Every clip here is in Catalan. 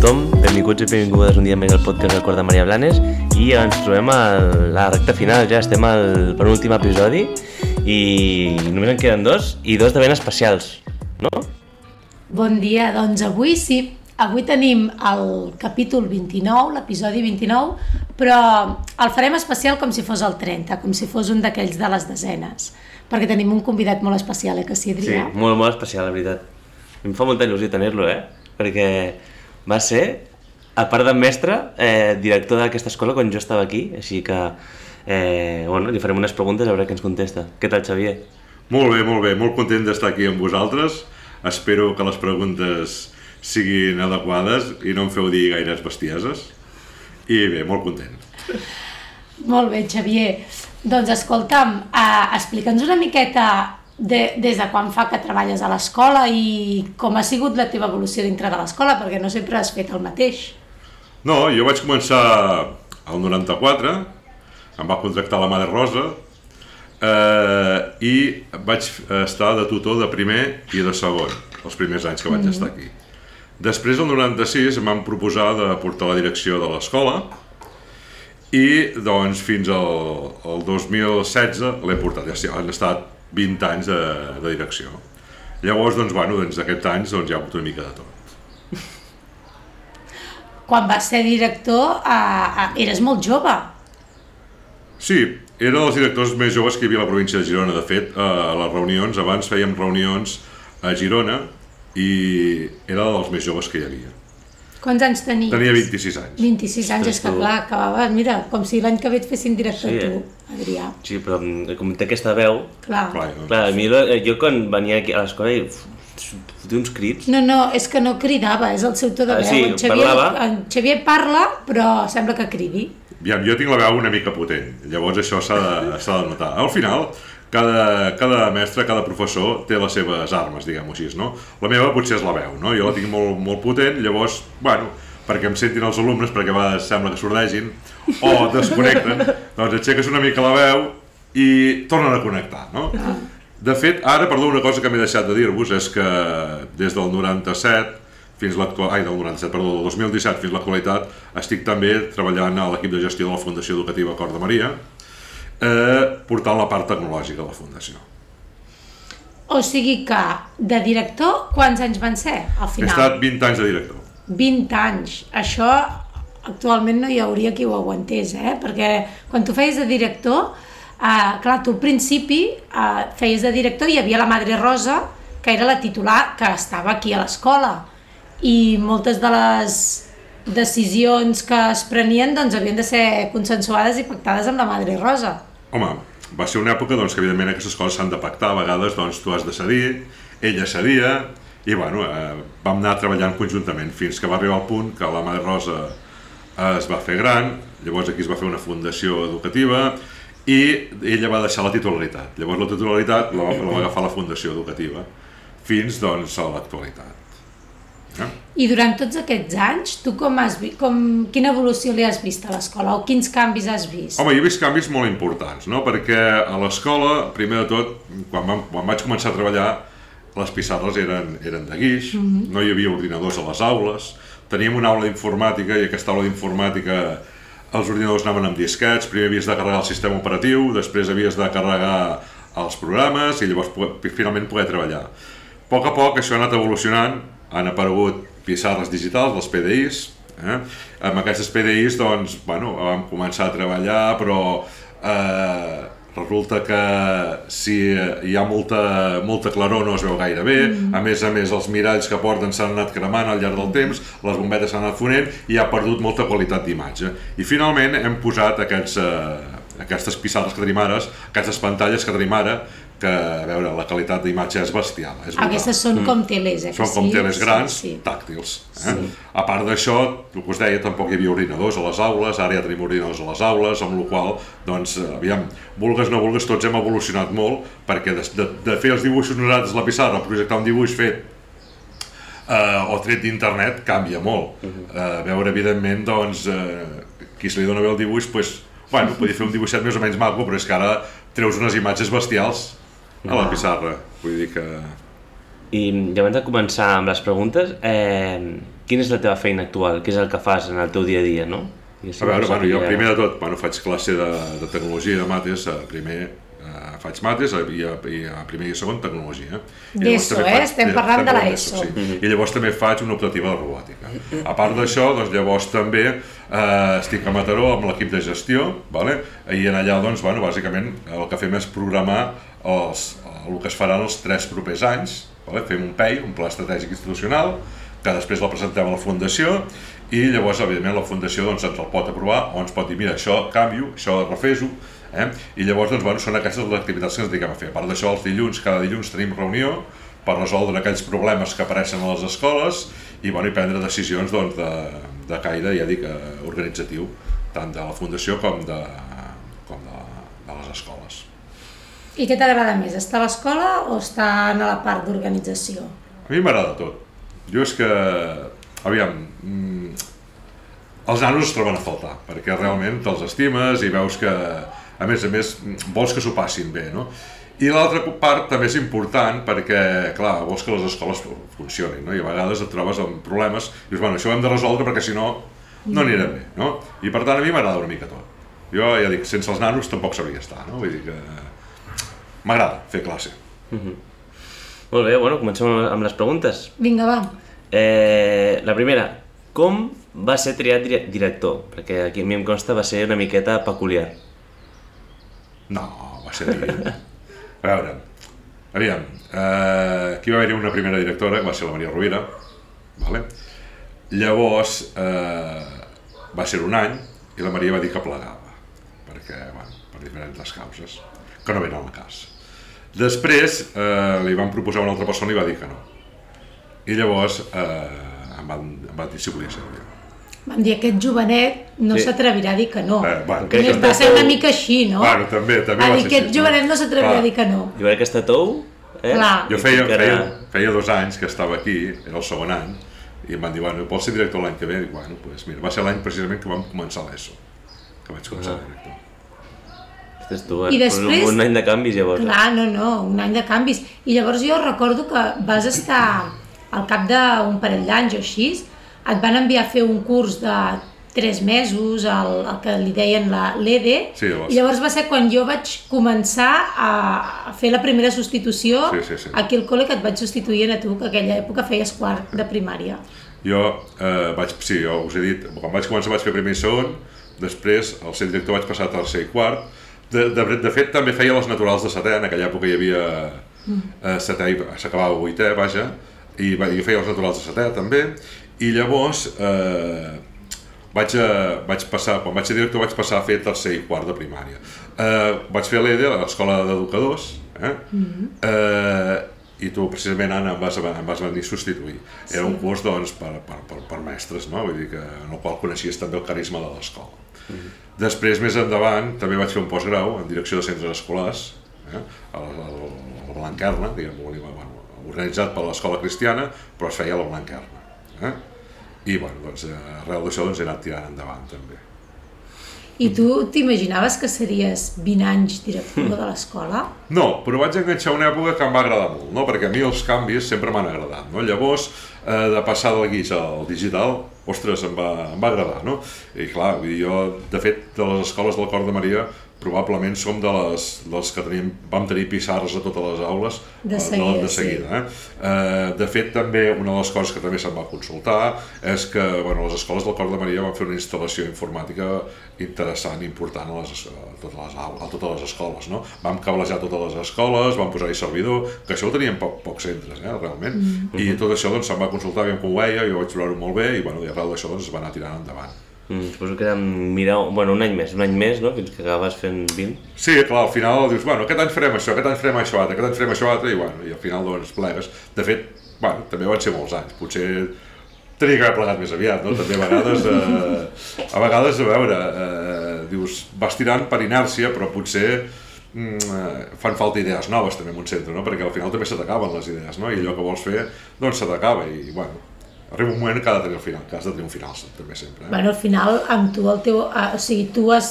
tothom, benvinguts i benvingudes un dia més al podcast del Cor de Maria Blanes i ens trobem a la recta final, ja estem al penúltim episodi i només en queden dos i dos de ben especials, no? Bon dia, doncs avui sí, avui tenim el capítol 29, l'episodi 29, però el farem especial com si fos el 30, com si fos un d'aquells de les desenes, perquè tenim un convidat molt especial, eh, que sí, Sí, Adrià? molt, molt especial, la veritat. Em fa molta il·lusió tenir-lo, eh? Perquè va ser, a part de mestre, eh, director d'aquesta escola quan jo estava aquí, així que, eh, bueno, li farem unes preguntes a veure què ens contesta. Què tal, Xavier? Molt bé, molt bé, molt content d'estar aquí amb vosaltres. Espero que les preguntes siguin adequades i no em feu dir gaires bestieses. I bé, molt content. Molt bé, Xavier. Doncs escolta'm, eh, explica'ns una miqueta de, des de quan fa que treballes a l'escola i com ha sigut la teva evolució dintre de l'escola, perquè no sempre has fet el mateix. No, jo vaig començar al 94, em va contractar la Mare Rosa eh, i vaig estar de tutor de primer i de segon, els primers anys que vaig estar aquí. Després, el 96, em van proposar de portar la direcció de l'escola i doncs fins al, al 2016 l'he portat, ja han estat 20 anys de, de direcció. Llavors, doncs, bueno, doncs, d'aquests anys doncs, hi ha hagut una mica de tot. Quan vas ser director eh, eh, eres molt jove. Sí, era dels directors més joves que hi havia a la província de Girona. De fet, eh, a les reunions, abans fèiem reunions a Girona i era dels més joves que hi havia. Quants anys tenies? Tenia 26 anys. 26 anys, és que tu. clar, acabava, mira, com si l'any que ve et fessin director Sí, tu, eh? Adrià. Sí, però mm, com té aquesta veu... Clar. Clar, Clar, a mi, eh, jo quan venia aquí a l'escola i fotia uns crits... No, no, és que no cridava, és el seu to de Ah, veu. sí, en, Xavier, parlava. en Xavier parla, però sembla que cridi. Aviam, jo tinc la veu una mica potent, llavors això s'ha de, s'ha de notar. Al final, cada, cada mestre, cada professor té les seves armes, diguem-ho així, no? La meva potser és la veu, no? Jo la tinc molt, molt potent, llavors, bueno, perquè em sentin els alumnes, perquè a vegades sembla que sordegin, o desconnecten, doncs aixeques una mica la veu i tornen a connectar, no? De fet, ara, perdó, una cosa que m'he deixat de dir-vos és que des del 97 fins l'actual, ai, del 97, perdó, del 2017 fins l'actualitat, estic també treballant a l'equip de gestió de la Fundació Educativa Cor de Maria, eh, portant la part tecnològica de la Fundació. O sigui que, de director, quants anys van ser, al He final? estat 20 anys de director. 20 anys. Això actualment no hi hauria qui ho aguantés, eh? Perquè quan tu feies de director, eh, clar, tu al principi eh, feies de director i hi havia la Madre Rosa, que era la titular que estava aquí a l'escola. I moltes de les decisions que es prenien doncs, havien de ser consensuades i pactades amb la Madre Rosa. Home, va ser una època doncs, que evidentment aquestes coses s'han de pactar, a vegades doncs, tu has de cedir, ella cedia, i bueno, eh, vam anar treballant conjuntament fins que va arribar al punt que la Mare Rosa es va fer gran, llavors aquí es va fer una fundació educativa i ella va deixar la titularitat. Llavors la titularitat la va, la va agafar la fundació educativa fins doncs, a l'actualitat. Eh? I durant tots aquests anys, tu com has vi com, quina evolució li has vist a l'escola o quins canvis has vist? Home, jo he vist canvis molt importants, no? perquè a l'escola, primer de tot, quan, vam, quan vaig començar a treballar, les pissarres eren, eren de guix, no hi havia ordinadors a les aules, teníem una aula d'informàtica i aquesta aula d'informàtica els ordinadors anaven amb disquets, primer havies de carregar el sistema operatiu, després havies de carregar els programes i llavors finalment poder treballar. A poc a poc això ha anat evolucionant, han aparegut pissarres digitals, les PDIs, eh? amb aquestes PDIs doncs, bueno, vam començar a treballar, però eh, resulta que si hi ha molta, molta claror no es veu gaire bé, a més a més els miralls que porten s'han anat cremant al llarg del temps, les bombetes s'han anat fonent i ha perdut molta qualitat d'imatge. I finalment hem posat aquests, eh, aquestes pissarres que tenim ara, aquestes pantalles que tenim ara, que, a veure, la qualitat d'imatge és bestial. És brutal. Aquestes són com teles, eh? Són com sí? teles grans, Sí, sí. tàctils. Eh? A part d'això, el que us deia, tampoc hi havia ordinadors a les aules, ara ja tenim ordinadors a les aules, amb la qual doncs, aviam, vulgues no vulgues, tots hem evolucionat molt, perquè de, de, de fer els dibuixos nosaltres a la pissarra, projectar un dibuix fet eh, o tret d'internet canvia molt. Eh, veure, evidentment, doncs, eh, qui se li dona bé el dibuix, pues, bueno, podia fer un dibuixet més o menys maco, però és que ara treus unes imatges bestials a la pissarra. Vull dir que... I, abans de començar amb les preguntes, eh, quina és la teva feina actual? Què és el que fas en el teu dia a dia, no? I A veure, bueno, jo primer de tot, bueno, faig classe de, de tecnologia i de mates, eh, primer eh, faig mates i a, i a primer i a segon tecnologia. D'ESO, també eh? faig- Estem eh, parlant de l'ESO. Sí. I llavors també faig una optativa de robòtica. A part d'això, doncs llavors també eh, estic a Mataró amb l'equip de gestió, vale? i en allà, doncs, bueno, bàsicament el que fem és programar els, el que es farà els tres propers anys, vale? fem un PEI, un Pla Estratègic Institucional, que després el presentem a la Fundació, i llavors, evidentment, la Fundació doncs, ens el pot aprovar o ens pot dir, mira, això canvio, això refeso, eh? i llavors doncs, bueno, són aquestes les activitats que ens dediquem a fer. A part d'això, els dilluns, cada dilluns tenim reunió per resoldre aquells problemes que apareixen a les escoles i, bueno, i prendre decisions doncs, de, de caire, ja dic, eh, organitzatiu, tant de la Fundació com de, com de, de les escoles. I què t'agrada més, estar a l'escola o estar a la part d'organització? A mi m'agrada tot. Jo és que, aviam, mm, els nanos es troben a faltar, perquè realment te'ls estimes i veus que, a més a més, vols que s'ho passin bé, no? I l'altra part també és important perquè, clar, vols que les escoles funcionin, no? I a vegades et trobes amb problemes i dius, bueno, això ho hem de resoldre perquè si no, no anirem bé, no? I per tant a mi m'agrada una mica tot. Jo ja dic, sense els nanos tampoc sabria estar, no? Vull dir que m'agrada fer classe. Molt bé, bueno, comencem amb les preguntes. Vinga, va. Eh, la primera, com va ser triat dire- director? Perquè aquí a mi em consta va ser una miqueta peculiar. No, va ser evident. A veure, aviam, eh, aquí va haver-hi una primera directora, que va ser la Maria Rovira, vale? llavors eh, va ser un any i la Maria va dir que plegava, perquè, bueno, per diferents causes, que no venen al cas. Després eh, li van proposar una altra persona i va dir que no. I llavors eh, em, van, em van dir si volia ser jo. Vam dir, aquest jovenet no Sí. s'atrevirà a dir que no. Eh, bueno, I que va està ser una mica així, no? Bueno, també, també a va dir, ser aquest així, jovenet no s'atrevirà a dir que no. Jo crec que està tou, eh? Clar. Jo feia, Que era- feia, feia dos anys que estava aquí, era el segon any, i em van dir, bueno, vols ser director l'any que ve? I dic, bueno, pues, mira, va ser l'any precisament que vam començar l'ESO, que vaig començar Ah. director. Ostres, tu, eh? I després- Un any de canvis, llavors. eh? Clar, no, no, un any de canvis. I llavors jo recordo que vas estar al cap d'un parell d'anys o així, et van enviar a fer un curs de tres mesos, el, el que li deien la l'EDE, Sí, llavors. i llavors va ser quan jo vaig començar a, a fer la primera substitució Sí, sí, sí. aquí al col·le que et vaig substituir a tu, que aquella època feies quart de primària. Jo eh, vaig, sí, jo us he dit, quan vaig començar vaig fer primer i segon, després al ser director vaig passar a tercer i quart, de, de, de fet també feia les naturals de setè, en aquella època hi havia eh, setè i s'acabava vuitè, vaja, i va, jo feia els naturals de setè també, i llavors eh, vaig, a, vaig passar, quan vaig ser director vaig passar a fer tercer i quart de primària. Eh, vaig fer l'EDE a l'escola d'educadors, eh? eh, i tu precisament Anna em vas, em vas venir a substituir. Era un curs doncs, per, per, per, per mestres, no? Vull dir que, en el qual coneixies també el carisma de l'escola. Després, més endavant, també vaig fer un postgrau en direcció de centres escolars, eh? a, la, a, la, a la Blanquerna, diguem, bueno, organitzat per l'escola cristiana, però es feia a la Blanquerna. Eh? I bueno, doncs, arrel d'això doncs, he anat tirant endavant també. I tu t'imaginaves que series 20 anys director de l'escola? No, però vaig enganxar una època que em va agradar molt, no? perquè a mi els canvis sempre m'han agradat. No? Llavors, eh, de passar del guix al digital, ostres, em va, em va agradar. No? I clar, jo, de fet, de les escoles del Cor de Maria, probablement som de les, dels que tenim, vam tenir pissarres a totes les aules De eh, seguida, de, seguida eh? Eh, de fet també una de les coses que també se'm va consultar és que bueno, les escoles del Cor de Maria van fer una instal·lació informàtica interessant i important a, les, a, totes les, aules, a totes les escoles no? vam cablejar totes les escoles, vam posar-hi servidor que això ho tenien poc, pocs centres eh, realment, mm. i tot això doncs, se'm va consultar aviam com ho veia, jo vaig trobar-ho molt bé i, bueno, i arrel d'això doncs, es va anar tirant endavant Mm, suposo que era mirar, bueno, un any més, un any més, no? Fins que acabes fent 20. Sí, clar, al final dius, bueno, aquest any farem això, aquest any farem això altre, aquest any farem això altre, i, bueno, i al final doncs plegues. De fet, bueno, també van ser molts anys, potser tenia que haver plegat més aviat, no? També a vegades, eh, a vegades, a veure, eh, dius, vas tirant per inèrcia, però potser mm, eh, fan falta idees noves també en un centre, no? Perquè al final també se t'acaben les idees, no? I allò que vols fer, doncs se t'acaba, i, bueno, arriba un moment que ha de tenir el final, que has de tenir un final també sempre. Eh? Bueno, al final, amb tu, el teu, eh, o sigui, tu has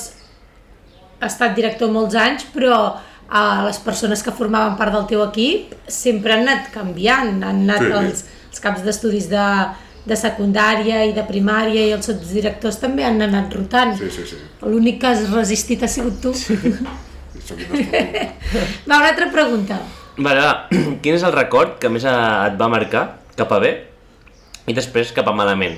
estat director molts anys, però eh, les persones que formaven part del teu equip sempre han anat canviant, han anat Sí. els, els caps d'estudis de, de secundària i de primària i els sotsdirectors també han anat rotant. Sí, sí, sí. L'únic que has resistit ha sigut tu. Sí. Va, una altra pregunta. Vale, va. Quin és el record que més et va marcar cap a bé i després cap a malament,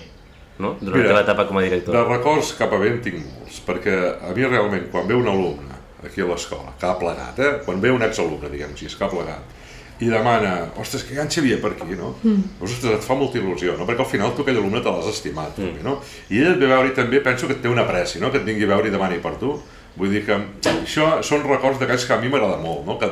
no? Durant la teva etapa com a director. De records cap a bé en tinc molts, perquè a mi realment, quan ve un alumne aquí a l'escola, que ha plegat, eh? quan ve un exalumne, diguem així, que ha plegat, i demana, ostres, que hi ha en Xavier per aquí, no? Mm. Ostres, et fa molta il·lusió, no? Perquè al final tu aquell alumne te l'has estimat, mm. també, no? I ell et ve a veure també penso que et té una pressi, no? Que et vingui a veure i demani per tu. Vull dir que això són records d'aquells que a mi m'agrada molt, no? Que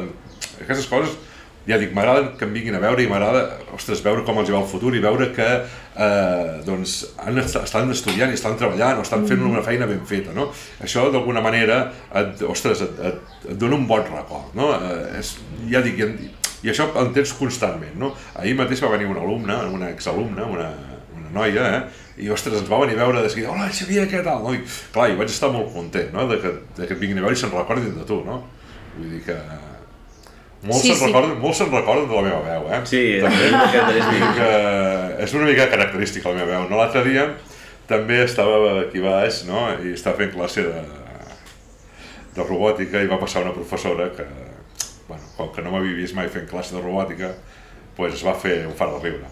aquestes coses ja dic, m'agrada que em vinguin a veure i m'agrada, ostres, veure com els hi va el futur i veure que eh, doncs, han, estan estudiant i estan treballant o estan fent una feina ben feta, no? Això d'alguna manera, et, ostres, et, et, et dona un bon record, no? Eh, és, ja dic, i, i això en tens constantment, no? Ahir mateix va venir una alumna, una exalumna, una, una noia, eh? i ostres, ens va venir a veure de seguida, hola Xavier, què tal? No? I, clar, i vaig estar molt content no? de, que, de que et vinguin a veure i se'n recordin de tu, no? Vull dir que molts Sí, se'n sí. recorden, molts se'n recorden de la meva veu, eh? Sí, també és una característica. que és una mica característica la meva veu. No? L'altre dia també estava aquí baix no? i estava fent classe de, de robòtica i va passar una professora que, bueno, com que no m'havia vist mai fent classe de robòtica, pues es va fer un far de riure.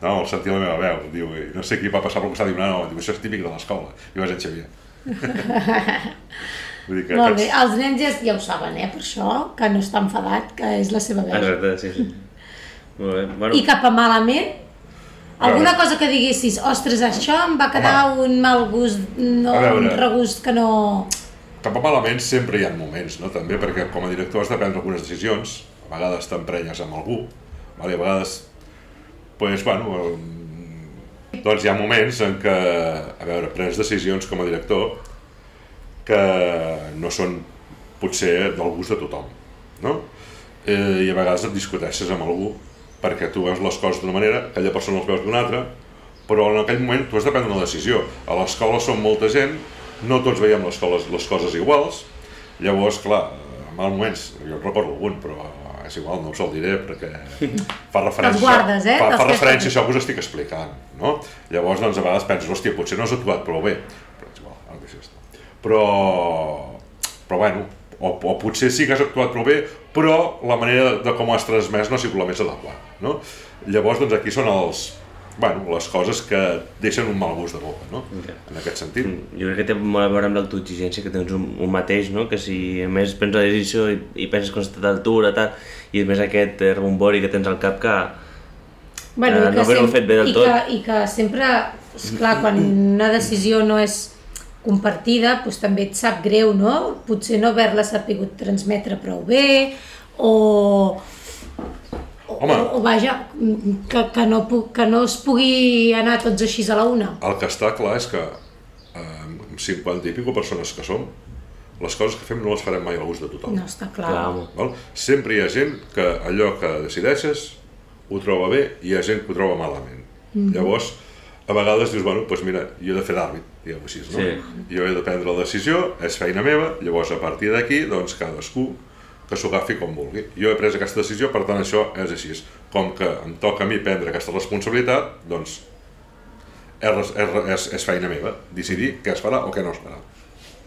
No, al sentir la meva veu, diu, i no sé qui va passar per costat, diu, no, no, diu, això és típic de l'escola. I vas en Xavier. Vull dir que Molt bé, aquests- els nens ja, ja ho saben, eh, per això, que no està enfadat, que és la seva veu. Exacte, sí, sí. Molt bé. Bueno, I cap a malament? Alguna cosa que diguessis, ostres, això em va quedar un mal gust, no, un regust que no... Cap a malament sempre hi ha moments, no? també perquè com a director has de prendre algunes decisions, a vegades t'emprenyes amb algú, vale? a vegades, pues, bueno, doncs hi ha moments en què, a veure, prens decisions com a director que no són potser del gust de tothom, no? Eh, I a vegades et discuteixes amb algú perquè tu veus les coses d'una manera, aquella persona les veus d'una altra, però en aquell moment tu has de prendre una decisió. A l'escola som molta gent, no tots veiem les coses, les coses iguals, llavors, clar, en mals moments, jo en recordo algun, però és igual, no us el diré perquè fa referència, Te'ls guardes, eh? fa, fa referència a això que us estic explicant, no? Llavors, doncs, a vegades penses, hòstia, potser no has actuat prou bé, però és igual, ara deixa estar. Però, però bueno, o, o potser sí que has actuat prou bé, però la manera de com ho has transmès no ha sigut la més adequada, no? Llavors, doncs, aquí són els, bueno, les coses que deixen un mal gust de boca, no? En aquest sentit. jo crec que té molt a veure amb l'autoexigència que tens un, un mateix, no? Que si a més prens la decisió i, i penses que no estàs a l'altura, tal, i a més aquest eh, rebombori que tens al cap que... Bueno, Eh, i no haver-ho sem- fet bé del i tot. Que, I que sempre, esclar, quan una decisió no és compartida, doncs també et sap greu, no? Potser no haver-la sapigut transmetre prou bé, o... o, Home. o, o vaja, que, que, no, pu- que no es pugui anar tots així a la una. El que està clar és que eh, amb 50 i pico persones que som, les coses que fem no les farem mai al gust de tothom. No, està clar. Clar. Val? Sempre hi ha gent que allò que decideixes ho troba bé i hi ha gent que ho troba malament. Mm. Llavors, a vegades dius, bueno, doncs mira, jo he de fer d'àrbit, diguem-ho així, no? Sí. Jo he de prendre la decisió, és feina meva, llavors a partir d'aquí, doncs cadascú que s'ho agafi com vulgui. Jo he pres aquesta decisió, per tant això és així. Com que em toca a mi prendre aquesta responsabilitat, doncs és, és, és, és feina meva decidir què es farà o què no es farà.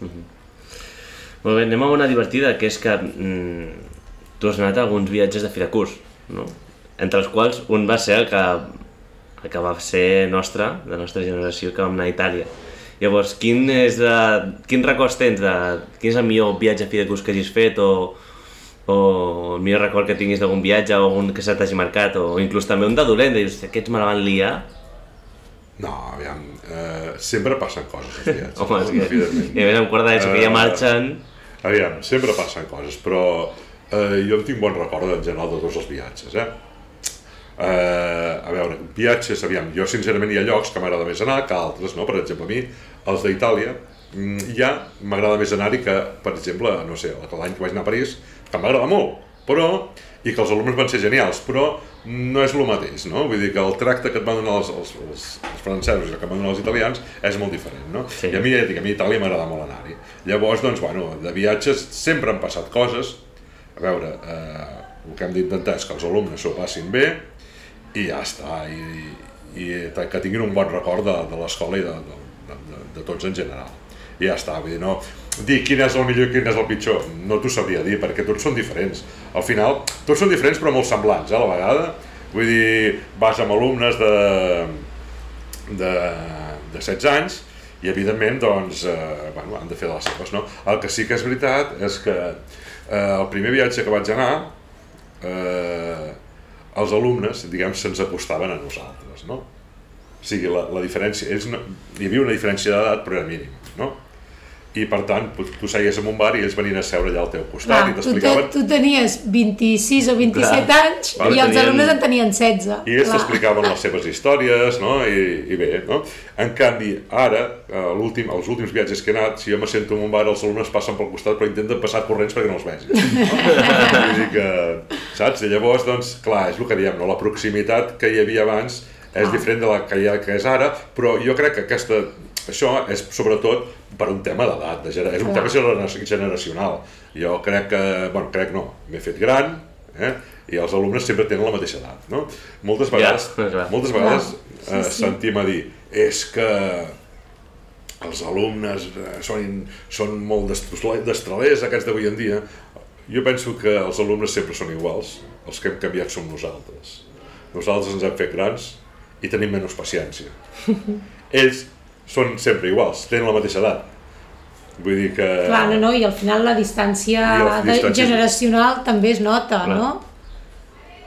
Molt bé, anem a una divertida, que és que mm, tu has anat a alguns viatges de fi de curs, no? Entre els quals un va ser el que, que va ser nostre, de nostra generació, que vam anar a Itàlia. Llavors, quin, és de, quin records tens de... Quin és el millor viatge a fi de curs que hagis fet o, o el millor record que tinguis d'algun viatge o algun que se t'hagi marcat o inclús també un de dolent, de dius, "Hòstia, aquests me la van liar. No, aviam, eh, sempre passen coses als viatges. Home, és que, evidentment. i a més en quart d'ESO que ja Eh, marxen... Aviam, sempre passen coses, però eh, jo en tinc bon record en general de tots els viatges, eh? Eh, a veure, viatges, aviam, jo sincerament hi ha llocs que m'agrada més anar que altres, no? Per exemple, a mi, els d'Itàlia, mm, ja m'agrada més anar-hi que, per exemple, no sé, l'any que vaig anar a París, que m'agrada molt, però, i que els alumnes van ser genials, però no és el mateix, no? Vull dir que el tracte que et van donar els, els, els, els francesos i el que van donar els italians és molt diferent, no? Sí. I a mi, ja dic, a mi Itàlia m'agrada molt anar-hi. Llavors, doncs, bueno, de viatges sempre han passat coses. A veure, eh, el que hem d'intentar és que els alumnes s'ho passin bé i ja està. I, i eh, que tinguin un bon record de, de l'escola i de, de, de, de tots en general. I ja està, vull dir, no, dir quin és el millor i quin és el pitjor, no t'ho sabria dir, perquè tots són diferents. Al final, tots són diferents però molt semblants, eh, a la vegada. Vull dir, vas amb alumnes de, de, de 16 anys i evidentment doncs, eh, bueno, han de fer les seves, no? El que sí que és veritat és que eh, el primer viatge que vaig anar eh, els alumnes, diguem, se'ns acostaven a nosaltres, no? O sigui, la, la diferència, és una, hi havia una diferència d'edat però era mínima, no? i per tant tu, tu seies en un bar i ells venien a seure allà al teu costat Clar, i tu, te, t'explicaven tu tenies 26 o 27 Clar. anys Vale, i els tenien- alumnes en tenien 16. i ells Clar. t'explicaven les seves històries no? I, i bé, no? en canvi ara, a l'últim, els últims viatges que he anat si jo me sento en un bar els alumnes passen pel costat però intenten passar corrents perquè no els vegin no? vull dir que, saps? I llavors, doncs, clar, és el que diem no? la proximitat que hi havia abans és Ah. diferent de la que hi ha que és ara però jo crec que aquesta això és sobretot per un tema d'edat, de gener- és un Clar. tema genera- generacional. Jo crec que, bueno, crec no, m'he fet gran, eh? i els alumnes sempre tenen la mateixa edat, no? Moltes Ja, vegades, clar. moltes vegades Clar, eh, sí, sí. sentim a dir és que els alumnes eh, són, són molt destralers aquests d'avui en dia. Jo penso que els alumnes sempre són iguals, els que hem canviat som nosaltres. Nosaltres ens hem fet grans i tenim menys paciència. Ells són sempre iguals, tenen la mateixa edat. Vull dir que... Clar, no, no, i al final la distància, la de, distància- generacional també es nota, Clar. no?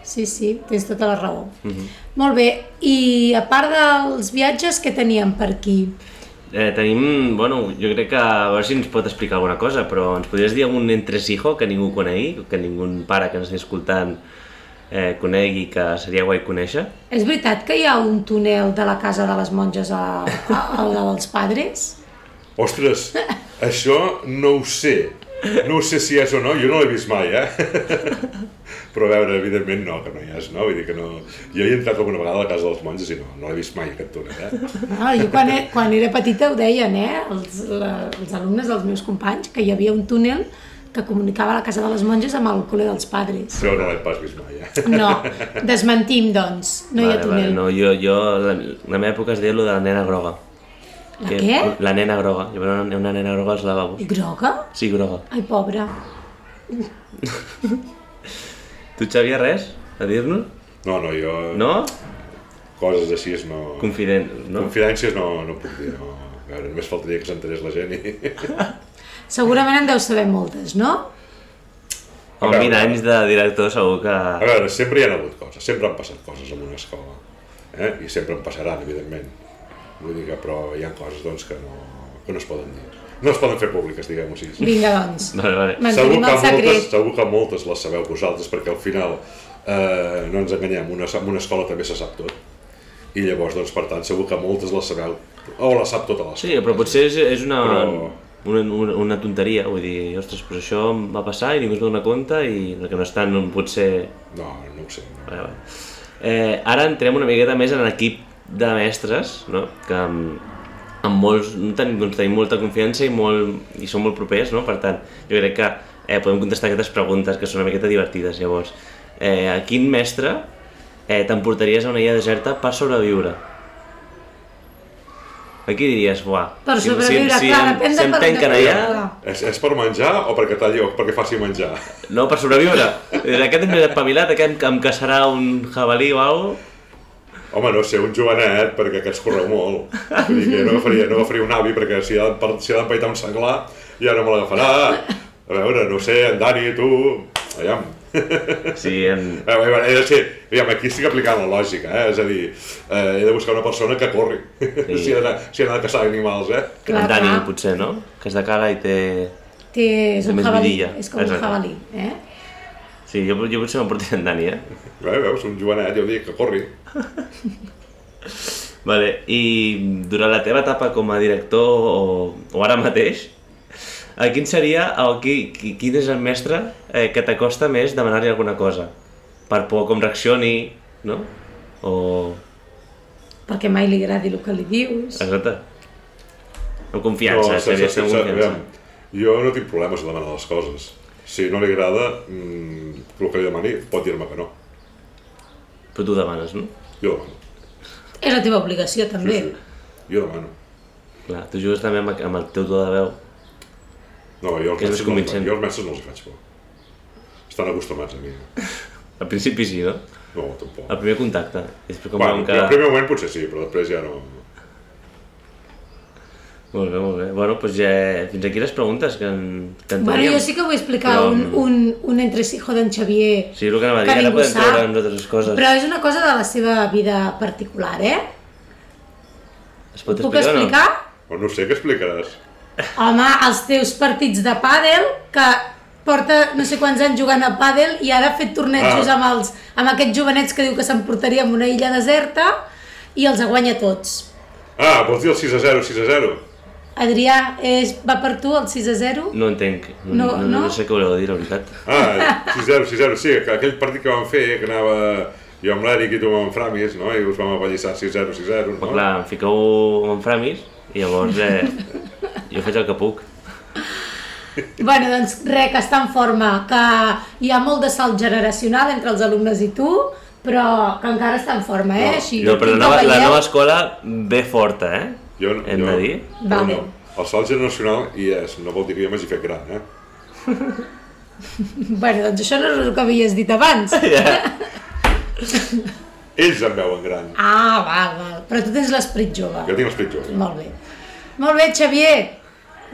Sí, sí, tens tota la raó. Mhm. Molt bé, i a part dels viatges, què teníem per aquí? Eh, tenim, bueno, jo crec que a veure si ens pot explicar alguna cosa, però ens podries dir algun entresijo que ningú conegui, que ningú pare que ens estigui escoltant eh, conegui que seria guai conèixer? És veritat que hi ha un túnel de la casa de les monges a, a, a la dels padres? Ostres, això no ho sé. No ho sé si és o no, jo no l'he vist mai, eh? Però a veure, evidentment no, que no hi és, no? Vull dir que no... Jo hi he entrat alguna vegada a la casa dels monges i no, no l'he vist mai, aquest túnel, eh? Ah, jo quan, e- quan era petita ho deien, eh? Els, la, els alumnes dels meus companys, que hi havia un túnel que comunicava la casa de les monges amb el col·le dels padres. Això no l'he pas vist mai, eh? No, desmentim, doncs. No hi ha túnel. no, jo, jo, la, la meva època es deia lo de la nena groga. La Que- què? La nena groga. Hi havia una, una nena groga als lavabos. Groga? Sí, groga. Ai, pobra. Tu, Xavier, res a dir-nos? No, no, jo... No? Coses així no... Confident, no? Confidències no, no puc dir, no. A veure, només faltaria que s'enterés la gent i... Segurament en deu saber moltes, no? Amb 20 anys de director segur que... A veure, sempre hi ha hagut coses, sempre han passat coses en una escola. Eh? I sempre en passaran, evidentment. Vull dir que, però hi ha coses doncs, que, no, que no es poden dir. No es poden fer públiques, diguem-ho així. Vinga, doncs. Vale, vale. Segur que, moltes, segur que moltes les sabeu vosaltres, perquè al final, eh, no ens enganyem, una, en una escola també se sap tot. I llavors, doncs, per tant, segur que moltes les sabeu, o la sap tota l'escola. Sí, però potser és, és una, Però- una, una, una tonteria, vull dir, ostres, però això em va passar i ningú es dona compte i el que no està no pot ser... No, no ho sé. No. Vale, vale. Eh, ara entrem una miqueta més en l'equip de mestres, no? que amb, molts, no tenim, doncs, tenim molta confiança i, molt, i són molt propers, no? per tant, jo crec que eh, podem contestar aquestes preguntes que són una miqueta divertides. Llavors, eh, a quin mestre eh, t'emportaries a una illa deserta per sobreviure? Aquí diries, buah, Per sobreviure, si, si, clar, em- depèn si de em per- tanquen de- allà. És, és per menjar o perquè talli o perquè faci menjar? no, per sobreviure. Aquest és més espavilat, aquest em, em caçarà un jabalí o alguna. Home, no sé, un jovenet, perquè aquests correu molt. Vull dir que no agafaria, no agafaria un avi, perquè si ha, de- si ha d'empaitar un senglar, ja no me l'agafarà. A veure, no sé, en Dani, tu... Aviam. Sí, en... Eh, eh, he de ser, aviam, aquí estic aplicant la lògica, eh? és a dir, eh, he de buscar una persona que corri, Sí. si, ha d'anar, si ha a caçar animals, eh? Clar, en Dani, clar. potser, no? Que es de cara i té... Té, és un jabalí, és com un jabalí, eh? Sí, jo, jo potser m'emportaria en Dani, eh? Eh, veus, un jovenet, jo dic que corri. Vale, i durant la teva etapa com a director o, o ara mateix, a quin seria, o qui, qui, quin és el mestre eh, que t'acosta més demanar-li alguna cosa? Per por com reaccioni, no? O... Perquè mai li agradi el que li dius. Exacte. Amb confiança, no, se- seria se- amb se- confiança. aviam, jo no tinc problemes a demanar les coses. Si no li agrada, mmm, el que li demani pot dir-me que no. Però tu demanes, no? Jo demano. És la teva obligació, també. Sí, sí. Jo demano. Clar, tu jugues també amb, amb el teu to de veu. No, jo els, Que és mestres no, jo els mestres no els faig por. Estan acostumats a mi. Al principi sí, no? No, tampoc. El primer contacte. I després com Bueno, que... que... primer moment potser sí, però després ja no... Molt bé, molt bé. Bueno, doncs ja... Fins aquí les preguntes que en, que en Bueno, teníem. jo sí que vull explicar Però- un, un, un entresijo d'en Xavier. Sí, el que anava a dir, que ara podem sap. treure amb altres coses. Però és una cosa de la seva vida particular, eh? Es pot Puc explicar, explicar? O no sé què explicaràs. Home, els teus partits de pàdel, que porta no sé quants anys jugant a pàdel i ara ha fet tornejos Ah. amb, els, amb aquests jovenets que diu que s'emportaria en una illa deserta i els guanya tots. Ah, vols dir el 6 a 0, 6 a 0? Adrià, és, va per tu el 6 a 0? no? Entenc. No, No, no, no, no? sé què voleu dir, la veritat. Ah, 6 a 0, 6 a 0, sí, que aquell partit que vam fer, que anava jo amb l'Eric i tu amb en Framis, no? I us vam apallissar 6 a 0, 6 a 0, Però no? clar, em fiqueu en framis i llavors eh, jo faig el que puc. Bueno, doncs res, que està en forma, que hi ha molt de salt generacional entre els alumnes i tu, però que encara està en forma, eh? No, Així, No, però la nova, la nova escola ve forta, eh? Jo, Hem jo, de dir. Vale. no. El salt generacional hi és, no vol dir que jo m'hagi fet gran, eh? Bueno, doncs això no és el que havies dit abans. Ells em veuen gran. Ah, val, val. Però tu tens l'esperit jove. Jo tinc l'esperit jove. Molt bé. Molt bé, Xavier.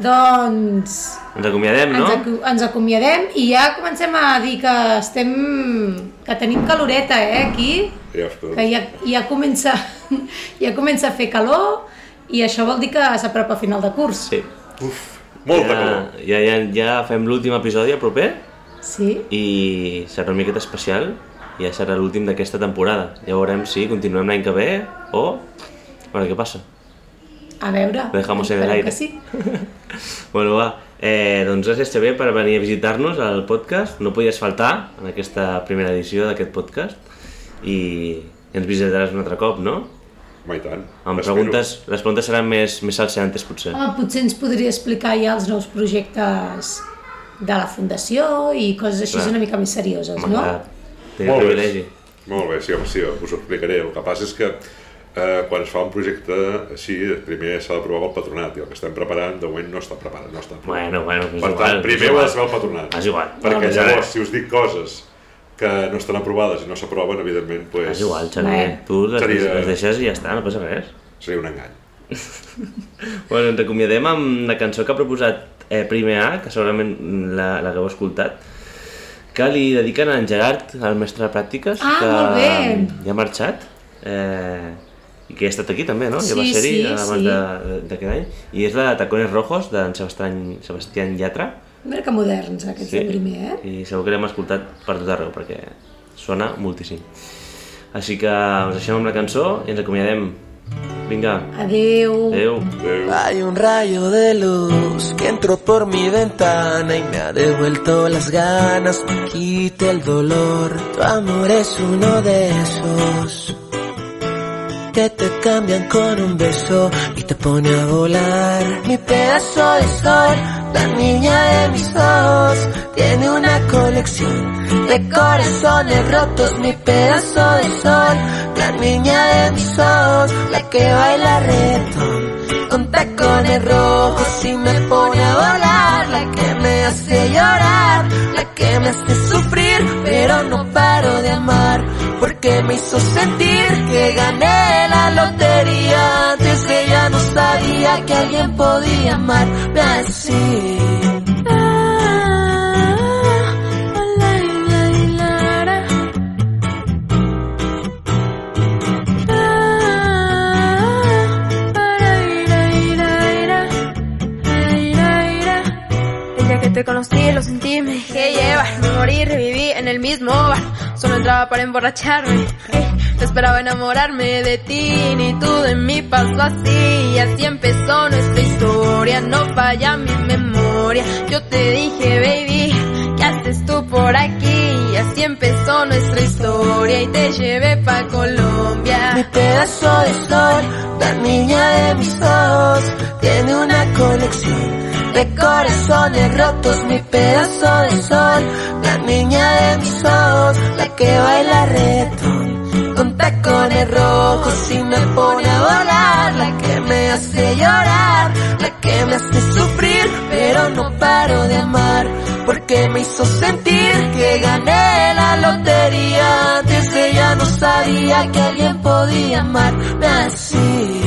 Doncs Ens acomiadem, no? ens, acu ens acomiadem i ja comencem a dir que estem... que tenim caloreta, eh, aquí. Ja. Que ja, ja, comença, ja comença a fer calor i això vol dir que s'apropa a final de curs. Sí. Uf, molta ja, calor. ja, ja, ja fem l'últim episodi el proper Sí? i serà una miqueta especial i ja serà l'últim d'aquesta temporada. Ja veurem si continuem l'any que ve o... A veure què passa. A veure. Lo dejamos en el aire. Que sí. Bueno, va. Eh, doncs gràcies, Xavier, per venir a visitar-nos al podcast. No podies faltar en aquesta primera edició d'aquest podcast i ens visitaràs un altre cop, no? Home, i tant. Amb preguntes, les preguntes seran més, més salseantes, potser. Home, potser ens podria explicar ja els nous projectes de la Fundació i coses així Clar. una mica més serioses, no? Té el Molt bé. Molt bé, sí, home, sí, us ho explicaré. El que passa és que eh, quan es fa un projecte així, primer s'ha d'aprovar pel patronat i el que estem preparant de moment no està preparat. No està preparat. Bueno, bueno, és per igual. tant, primer ho has de fer el patronat. És igual. Perquè bé. llavors, si us dic coses que no estan aprovades i no s'aproven, evidentment, pues, És igual, Xavier. Bé. Tu les, Seria- les deixes i ja està, no passa res. seria un engany. Bueno, ens acomiadem amb la cançó que ha proposat eh, Primer A, que segurament la, la que heu escoltat, que li dediquen a en Gerard, el mestre de pràctiques, Ah, que molt bé. ja ha marxat, eh, i que ja ha estat aquí també, no? ja Sí, va ser-hi sí, abans sí. de- d'aquest any. I és la de Tacones Rojos, d'en Sebastián, Sebastián Llatra, Mira que moderns aquests Sí. de primer, eh? i segur que l'hem escoltat per tot arreu, perquè sona moltíssim. Així que us deixem amb la cançó i ens acomiadem. Vinga, Adeu. adeu. Adéu. Hay un rayo de luz que entró por mi ventana y me ha devuelto las ganas, me quita el dolor. Tu amor es uno de esos que te cambian con un beso y te pone a volar. Mi pedazo de sol, la niña de mis ojos, tiene una colección de corazones rotos. Mi pedazo de sol, la niña de mis ojos, la que baila reggaetón con tacones rojos y me pone a volar, la que me hace llorar, la que me hace sufrir, pero no paro de amar, porque me hizo sentir que gané la lotería, antes que ya no sabía que alguien podía amarme así. Que te conocí lo sentí, me me reviví en el mismo bar, solo entraba para emborracharme, no esperaba enamorarme de ti, ni tú de mí pasó así, y así empezó nuestra historia, no falla mi memoria, yo te dije baby, ¿qué haces tú por aquí? Y así empezó nuestra historia y te llevé pa' Colombia. Mi pedazo de sol, la niña de mis ojos, tiene una colección de corazones rotos, mi pedazo de sol, la niña de mis ojos, la que baila retón, con tacones rojos y me pone a volar, la que me hace llorar, la que me hace sufrir, pero no paro de amar, porque me hizo sentir que gané la lotería, antes ella no sabía que alguien podía amarme así.